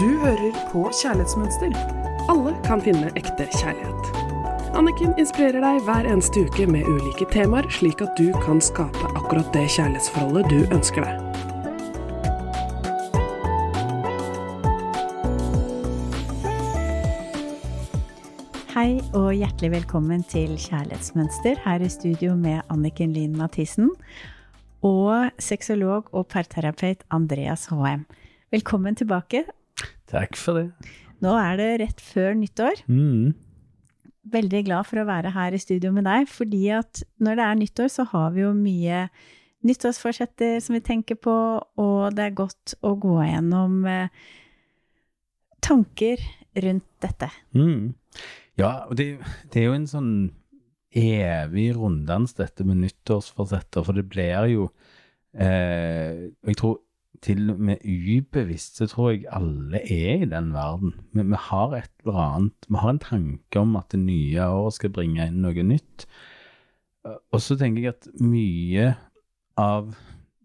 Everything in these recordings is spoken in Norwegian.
Du hører på Kjærlighetsmønster. Alle kan finne ekte kjærlighet. Anniken inspirerer deg hver eneste uke med ulike temaer, slik at du kan skape akkurat det kjærlighetsforholdet du ønsker deg. Hei og hjertelig velkommen til Kjærlighetsmønster her i studio med Anniken Lien Mathisen og sexolog og parterapeut Andreas HM. Velkommen tilbake. Takk for det. Nå er det rett før nyttår. Mm. Veldig glad for å være her i studio med deg, fordi at når det er nyttår, så har vi jo mye nyttårsforsetter som vi tenker på, og det er godt å gå gjennom eh, tanker rundt dette. Mm. Ja, og det, det er jo en sånn evig runddans, dette med nyttårsforsetter, for det blir jo eh, Jeg tror til og med ubevisst så tror jeg alle er i den verden. Vi, vi har et eller annet Vi har en tanke om at det nye året skal bringe inn noe nytt. Og så tenker jeg at mye av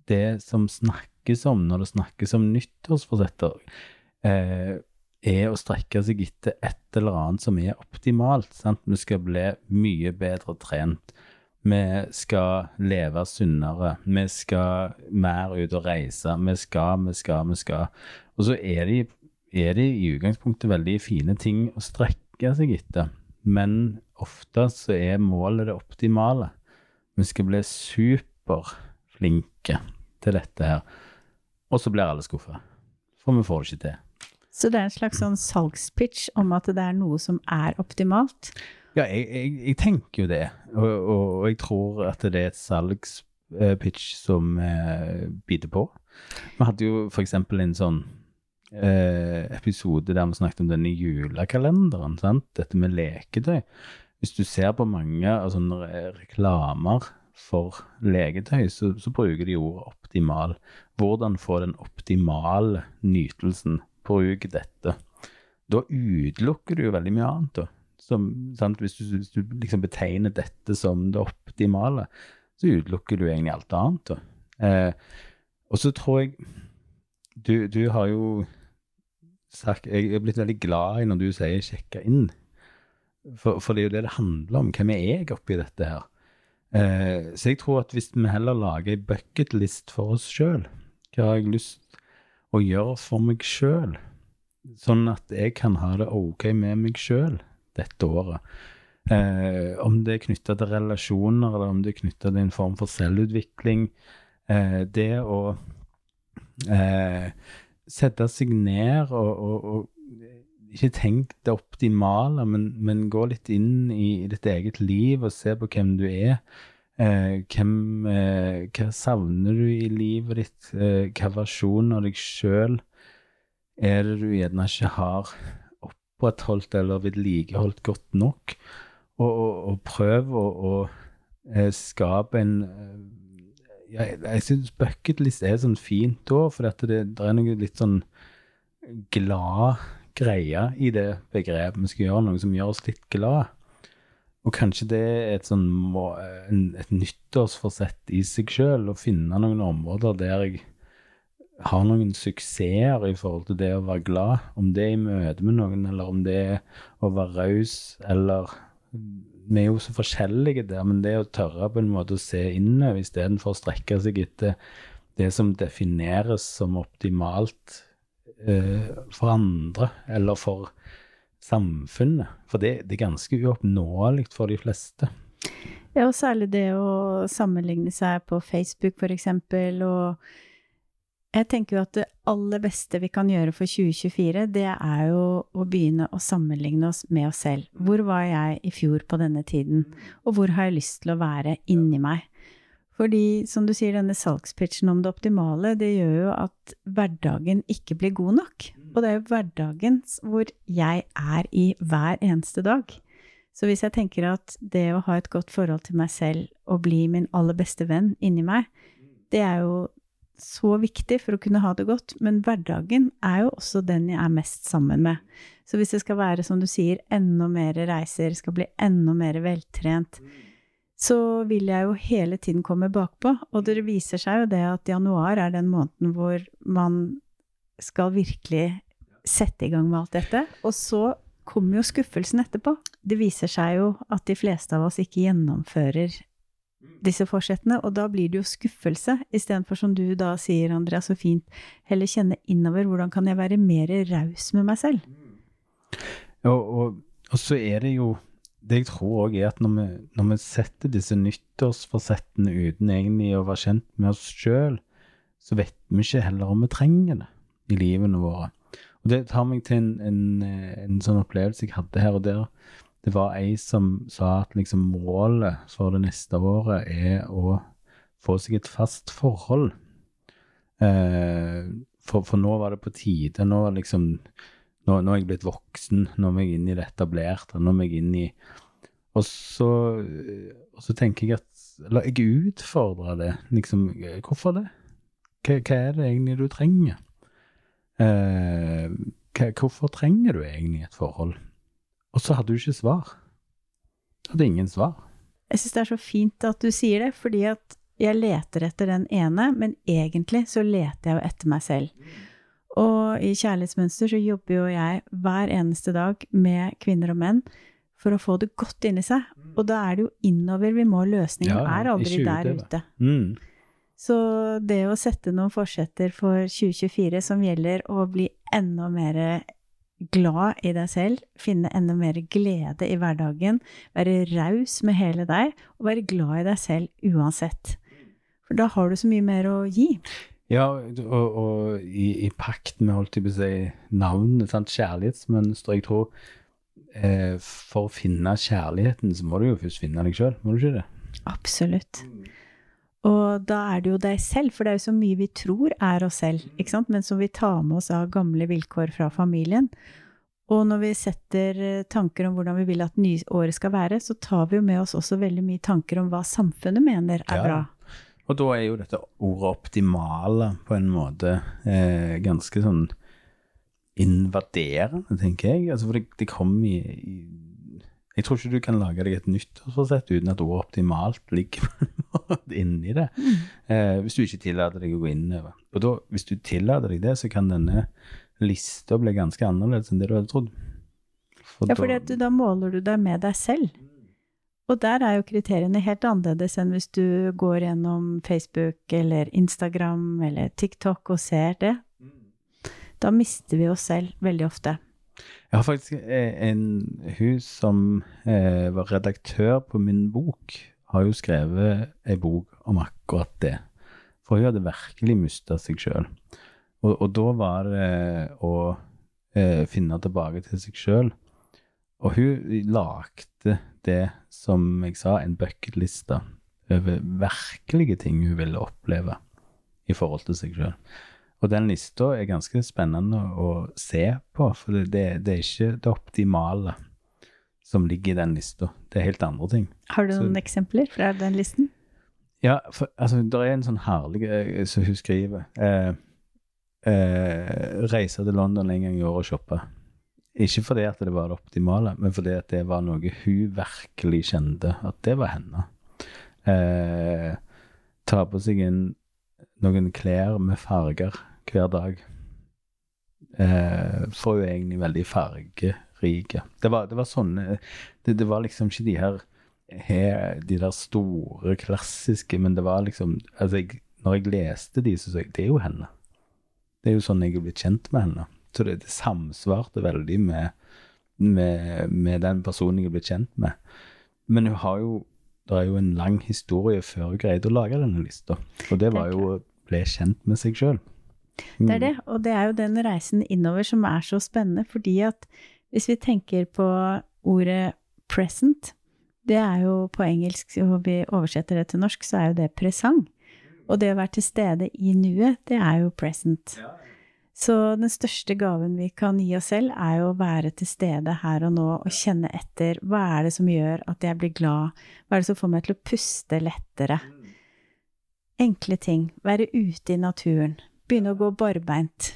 det som snakkes om når det snakkes om nyttårsforsetter, eh, er å strekke seg etter et eller annet som er optimalt. Sant? Vi skal bli mye bedre trent. Vi skal leve sunnere. Vi skal mer ut og reise. Vi skal, vi skal, vi skal. Og så er de, er de i utgangspunktet veldig fine ting å strekke seg etter. Men ofte så er målet det optimale. Vi skal bli superflinke til dette her. Og så blir alle skuffa. For vi får det ikke til. Så det er en slags sånn salgspitch om at det er noe som er optimalt? Ja, jeg, jeg, jeg tenker jo det. Og, og, og, jeg tror at det er et salgspitch som eh, biter på. Vi hadde jo f.eks. en sånn eh, episode der vi snakket om denne julekalenderen. sant? Dette med leketøy. Hvis du ser på mange sånne reklamer for leketøy, så, så bruker de ordet optimal. Hvordan få den optimale nytelsen bruk dette. Da utelukker du jo veldig mye annet. da. Som, hvis, du, hvis, du, liksom betegner dette som det optimale, så utelukker du egentlig alt annet. Eh, og så tror jeg du, du, har jo sagt Jeg er blitt veldig glad i når du sier 'sjekke inn'. For, for, det er jo det det handler om. Hvem er jeg oppi dette her? Eh, så jeg tror at hvis vi heller lager ei bucketlist for oss sjøl, hva har jeg lyst å gjøre for meg sjøl, sånn at jeg kan ha det ok med meg sjøl dette året. Eh, om det er knytta til relasjoner, eller om det er knytta til en form for selvutvikling. Eh, det å eh, sette seg ned og, og, og, ikke tenk det optimale, men, men gå litt inn i, i ditt eget liv og se på hvem du er. Eh, hvem, eh, hva savner du i livet ditt? Eh, hva versjon av deg sjøl er det du gjerne ikke har opprettholdt eller vedlikeholdt godt nok? Og, og, og prøv å, og, eh, skape en eh, ja, Jeg syns bucketlist er sånn fint òg, for det, det, er noe litt sånn glad greie i det begrepet. Vi skal gjøre noe som gjør oss litt glad. Og kanskje det er et, sånn, et nyttårsforsett i seg sjøl, å finne noen områder der jeg har noen suksesser i forhold til det å være glad. Om det er i møte med noen, eller om det er å være raus, eller Vi er jo så forskjellige der, men det å tørre på en måte å se innover istedenfor å strekke seg etter det som defineres som optimalt eh, for andre, eller for samfunnet. For det, det er ganske uoppnåelig for de fleste. Ja, og særlig det å sammenligne seg på Facebook, eksempel, og jeg tenker jo at det aller beste vi kan gjøre for 2024, det er jo å begynne å sammenligne oss med oss selv. Hvor var jeg i fjor på denne tiden, og hvor har jeg lyst til å være inni meg? Fordi, som du sier, denne salgspitchen om det optimale, det gjør jo at hverdagen ikke blir god nok. Og det er jo hverdagen hvor jeg er i hver eneste dag. Så hvis jeg tenker at det å ha et godt forhold til meg selv og bli min aller beste venn inni meg, det er jo så viktig for å kunne ha det godt, men hverdagen er jo også den jeg er mest sammen med. Så hvis det skal være, som du sier, enda mer reiser, skal bli enda mer veltrent, så vil jeg jo hele tiden komme bakpå. Og det viser seg jo det at januar er den måneden hvor man skal virkelig sette i gang med alt dette. Og så kommer jo skuffelsen etterpå. Det viser seg jo at de fleste av oss ikke gjennomfører disse forsettene, og da blir det jo skuffelse, istedenfor som du da sier, Andrea, så fint, heller kjenne innover hvordan kan jeg være mer raus med meg selv. Og, og, og så er det jo Det jeg tror òg er at når vi, når vi setter disse nyttårsforsettene uten egentlig å være kjent med oss sjøl, så vet vi ikke heller om vi trenger det i livene våre. Og det tar meg til en, en, en sånn opplevelse jeg hadde her og der. Det var ei som sa at liksom målet for det neste året er å få seg et fast forhold. Eh, for, for, nå var det på tide. Nå, liksom, nå, nå er jeg blitt voksen. Nå er jeg inne i det etablerte. Nå må jeg inn i og så, og så tenker jeg at La jeg utfordre det. Liksom, hvorfor det? Hva, hva er det egentlig du trenger? Eh, hva, hvorfor trenger du egentlig et forhold? Og så hadde du ikke svar. Du hadde ingen svar. Jeg syns det er så fint at du sier det, fordi at jeg leter etter den ene, men egentlig så leter jeg jo etter meg selv. Og i Kjærlighetsmønster så jobber jo jeg hver eneste dag med kvinner og menn for å få det godt inni seg. Og da er det jo innover vi må. Løsningen ja, er aldri der ute. Mm. Så det å sette noen forsetter for 2024 som gjelder å bli enda mer glad i deg selv, finne enda mer glede i hverdagen, være raus med hele deg, og være glad i deg selv uansett. For da har du så mye mer å gi. Ja, og, og i, i, pakt med holdt jeg på å si, navnet, sant? kjærlighetsmønster. Jeg tror eh, for å finne kjærligheten, så må du jo først finne deg sjøl, må du ikke det? Absolutt. Og da er det jo deg selv, for det er jo så mye vi tror er oss selv, ikke sant? men som vi tar med oss av gamle vilkår fra familien. Og når vi setter eh, tanker om hvordan vi vil at nyåret skal være, så tar vi jo med oss også veldig mye tanker om hva samfunnet mener er ja. bra. Og da er jo dette ordet optimale på en måte eh, ganske sånn invaderende, tenker jeg. Altså, for det, det kommer i, i jeg tror ikke du kan lage deg et nyttårsforsett uten at ordet optimalt ligger inni det. Mm. Eh, hvis du ikke tillater deg å gå innover. Og da, hvis du tillater deg det, så kan denne lista bli ganske annerledes enn det du hadde trodd. For ja, for da, da måler du deg med deg selv. Og der er jo kriteriene helt annerledes enn hvis du går gjennom Facebook eller Instagram eller TikTok og ser det. Da mister vi oss selv veldig ofte. Jeg har faktisk eh, en Hun som eh, var redaktør på min bok, har jo skrevet ei bok om akkurat det. For hun hadde virkelig mista seg sjøl. Og, og, da var det å eh, finne tilbake til seg sjøl. Og hun lagde det, som jeg sa, en bucketliste over virkelige ting hun ville oppleve i forhold til seg sjøl. Og den lista er ganske spennende å se på, for det, det, det, er ikke det optimale som ligger i den lista. Det er helt andre ting. Har du noen Så, eksempler fra den listen? Ja, for, altså, det er en sånn herlig eh, som hun skriver. Eh, eh, reise til London en gang i året og shoppe. Ikke fordi at det var det optimale, men fordi at det var noe hun virkelig kjente at det var henne. Eh, ta på seg en, noen klær med farger hver dag. Eh, for hun er egentlig veldig fargerike. Det var, det var sånne det, det, var liksom ikke de her, her, De der store, klassiske, men det var liksom altså jeg, Når jeg leste de, så sa jeg det er jo henne. Det er jo sånn jeg er blitt kjent med henne. Så det, det samsvarte veldig med, med, med, den personen jeg er blitt kjent med. Men hun har jo det er jo en lang historie før hun greide å lage denne lista. Og det var jo å bli kjent med seg sjøl. Det er mm. det, og det er jo den reisen innover som er så spennende, fordi at hvis vi tenker på ordet present, det er jo på engelsk, og vi oversetter det til norsk, så er jo det presang. Og det å være til stede i nuet, det er jo present. Så den største gaven vi kan gi oss selv, er jo å være til stede her og nå og kjenne etter. Hva er det som gjør at jeg blir glad? Hva er det som får meg til å puste lettere? Enkle ting. Være ute i naturen. Begynne å gå barbeint,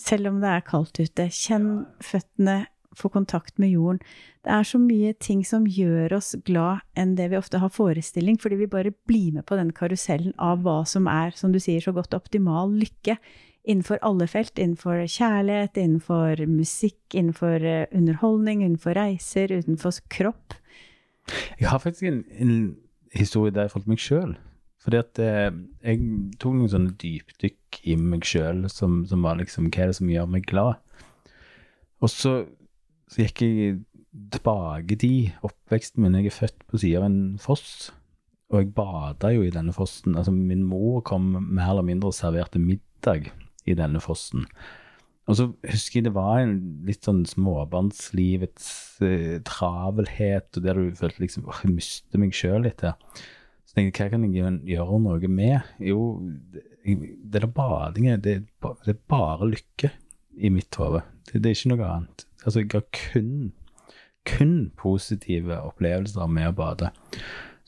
selv om det er kaldt ute. Kjenn føttene, få kontakt med jorden. Det er så mye ting som gjør oss glad enn det vi ofte har forestilling, fordi vi bare blir med på den karusellen av hva som er, som du sier så godt, optimal lykke innenfor alle felt. Innenfor kjærlighet, innenfor musikk, innenfor eh, underholdning, innenfor reiser, utenfor kropp. Jeg har faktisk en, en historie der jeg falt meg sjøl. Fordi at eh, jeg tok noen sånne dypdykk i meg sjøl som, som, var liksom Hva er det som gjør meg glad? Og så, så gikk jeg tilbake til oppveksten min. Jeg er født på siden av en foss. Og jeg bada jo i denne fossen. Altså, min mor kom mer eller mindre og serverte middag i denne fossen. Og så husker jeg det var en litt sånn småbarnslivets eh, travelhet, og der du følte liksom åh, jeg mister meg sjøl litt her. Så tenkte jeg, hva kan jeg gjøre noe med? Jo, det, det der badingen, det, det, er bare lykke i mitt hode. Det, det, er ikke noe annet. Altså, jeg har kun, kun positive opplevelser med å bade.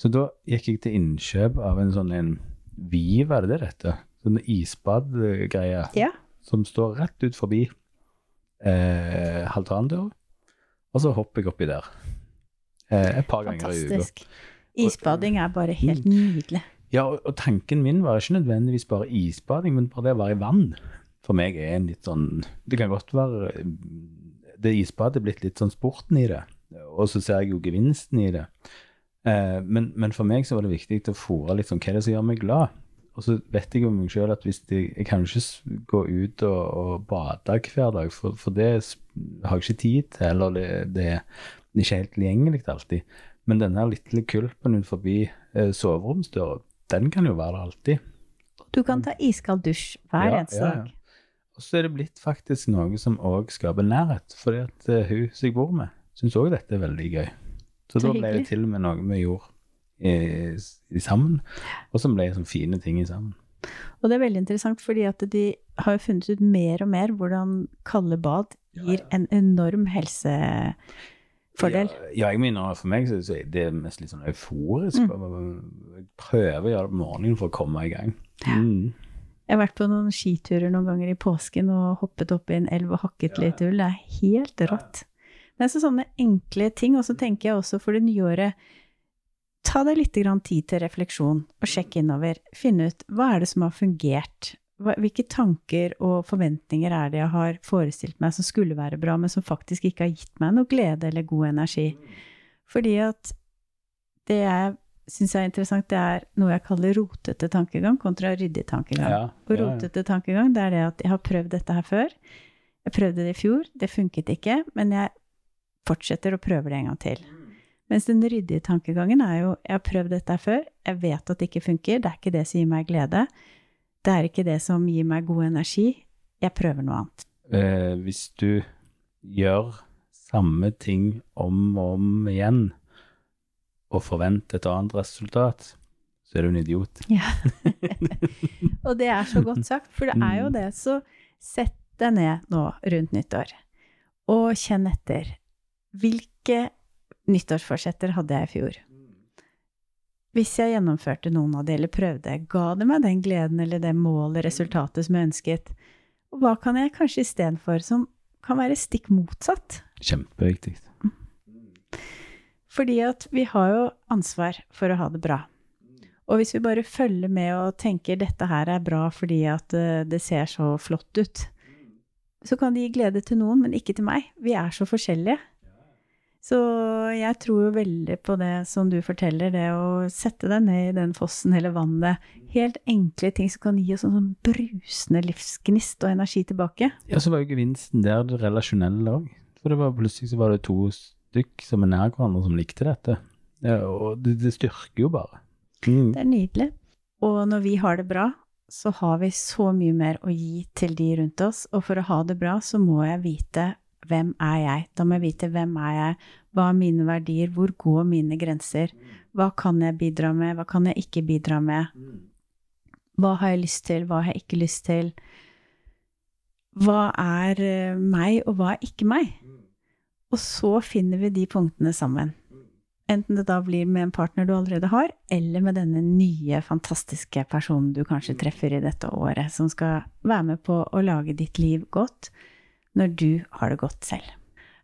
Så da gikk jeg til innkjøp av en sånn en Viva, er det det dette? Sånn isbadgreie. Ja som står rett ut forbi eh, Haltandøra. Og så hopper jeg oppi der eh, et par ganger i uka. Isbading er bare helt mm. nydelig. Ja, og, og, tanken min var ikke nødvendigvis bare isbading, men bare det å være i vann. For meg er en litt sånn Det kan godt være Det isbadet er blitt litt sånn sporten i det. Og så ser jeg jo gevinsten i det. Eh, men, men, for meg så var det viktig å fòre litt sånn hva er det som gjør meg glad. Og så vet jeg jo meg sjøl at hvis de, jeg kan ikke gå ut og, og bade hver dag, for, for, det har jeg ikke tid til, eller det, det er ikke helt tilgjengelig alltid. Men denne lille kulpen ut forbi eh, soveromsdøra, den kan jo være der alltid. Du kan ta iskald dusj hver ja, eneste dag. Ja, ja. Og så er det blitt faktisk noe som òg skaper nærhet. fordi at uh, hun som jeg bor med, syns òg dette er veldig gøy. Så, så da ble det til og med noe vi gjorde i, i sammen, og som ble sånn fine ting i sammen. Og det er veldig interessant, fordi at de har jo funnet ut mer og mer hvordan kalde bad gir en enorm helsefordel. Ja, ja, jeg mener for meg så er det mest litt sånn euforisk. Mm. Jeg prøver å gjøre det på morgenen for å komme i gang. Mm. Jeg har vært på noen skiturer noen ganger i påsken og hoppet opp i en elv og hakket litt ull. Det er helt rått. Men så sånne enkle ting. Og så tenker jeg også for det nye året ta deg litt tid til refleksjon og sjekk innover. Finn ut hva er det som har fungert. Hvilke tanker og forventninger er det jeg har forestilt meg som skulle være bra, men som faktisk ikke har gitt meg noe glede eller god energi? Fordi at det jeg syns er interessant, det er noe jeg kaller rotete tankegang kontra ryddig tankegang. Ja, ja, og rotete tankegang, det er det at jeg har prøvd dette her før. Jeg prøvde det i fjor, det funket ikke, men jeg fortsetter å prøve det en gang til. Mens den ryddige tankegangen er jo jeg har prøvd dette her før, jeg vet at det ikke funker, det er ikke det som gir meg glede. Det er ikke det som gir meg god energi. Jeg prøver noe annet. Eh, hvis du gjør samme ting om og om igjen, og forventer et annet resultat, så er du en idiot. Ja. og det er så godt sagt, for det er jo mm. det. Så sett deg ned nå rundt nyttår, og kjenn etter. Hvilke nyttårsforsetter hadde jeg i fjor. Hvis jeg gjennomførte noen av de, eller prøvde, ga det meg den gleden eller det målet, resultatet som jeg ønsket? Og hva kan jeg kanskje istedenfor som kan være stikk motsatt? Kjempeviktig. Fordi at vi har jo ansvar for å ha det bra. Og hvis vi bare følger med og tenker dette her er bra fordi at eh, det ser så flott ut, så kan det gi glede til noen, men ikke til meg. Vi er så forskjellige. Så jeg tror jo veldig på det som du forteller, det å sette deg ned i den fossen eller vannet. Helt enkle ting som kan gi oss en sånn brusende livsgnist og energi tilbake. Ja, så var jo gevinsten der det relasjonelle òg. For det var plutselig så var det to stykk som er nær hverandre som likte dette. Ja, og det, det, styrker jo bare. Mm. Det er nydelig. Og når vi har det bra, så har vi så mye mer å gi til de rundt oss. Og for å ha det bra, så må jeg vite hvem er jeg? Da må jeg vite hvem er jeg, hva er mine verdier, hvor går mine grenser? Hva kan jeg bidra med, hva kan jeg ikke bidra med? Hva har jeg lyst til, hva har jeg ikke lyst til? Hva er eh, meg, og hva er ikke meg? Og så finner vi de punktene sammen. Enten det da blir med en partner du allerede har, eller med denne nye, fantastiske personen du kanskje treffer i dette året, som skal være med på å lage ditt liv godt når du har det godt selv.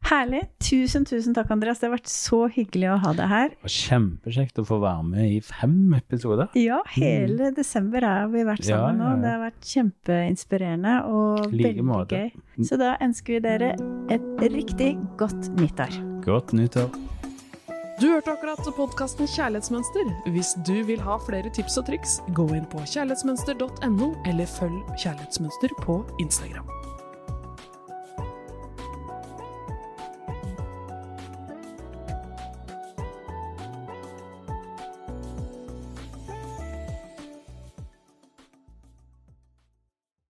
Herlig. Tusen, tusen takk, Andreas. Det har vært så hyggelig å ha deg her. Kjempekjekt å få være med i fem episoder. Ja, hele desember har vi vært sammen nå. ja, ja. Det har vært kjempeinspirerende og Like veldig måte. gøy. Så da ønsker vi dere et riktig godt nyttår. Godt nyttår. Du hørte akkurat podkasten Kjærlighetsmønster. Hvis du vil ha flere tips og triks, gå inn på kjærlighetsmønster.no, eller følg Kjærlighetsmønster på Instagram.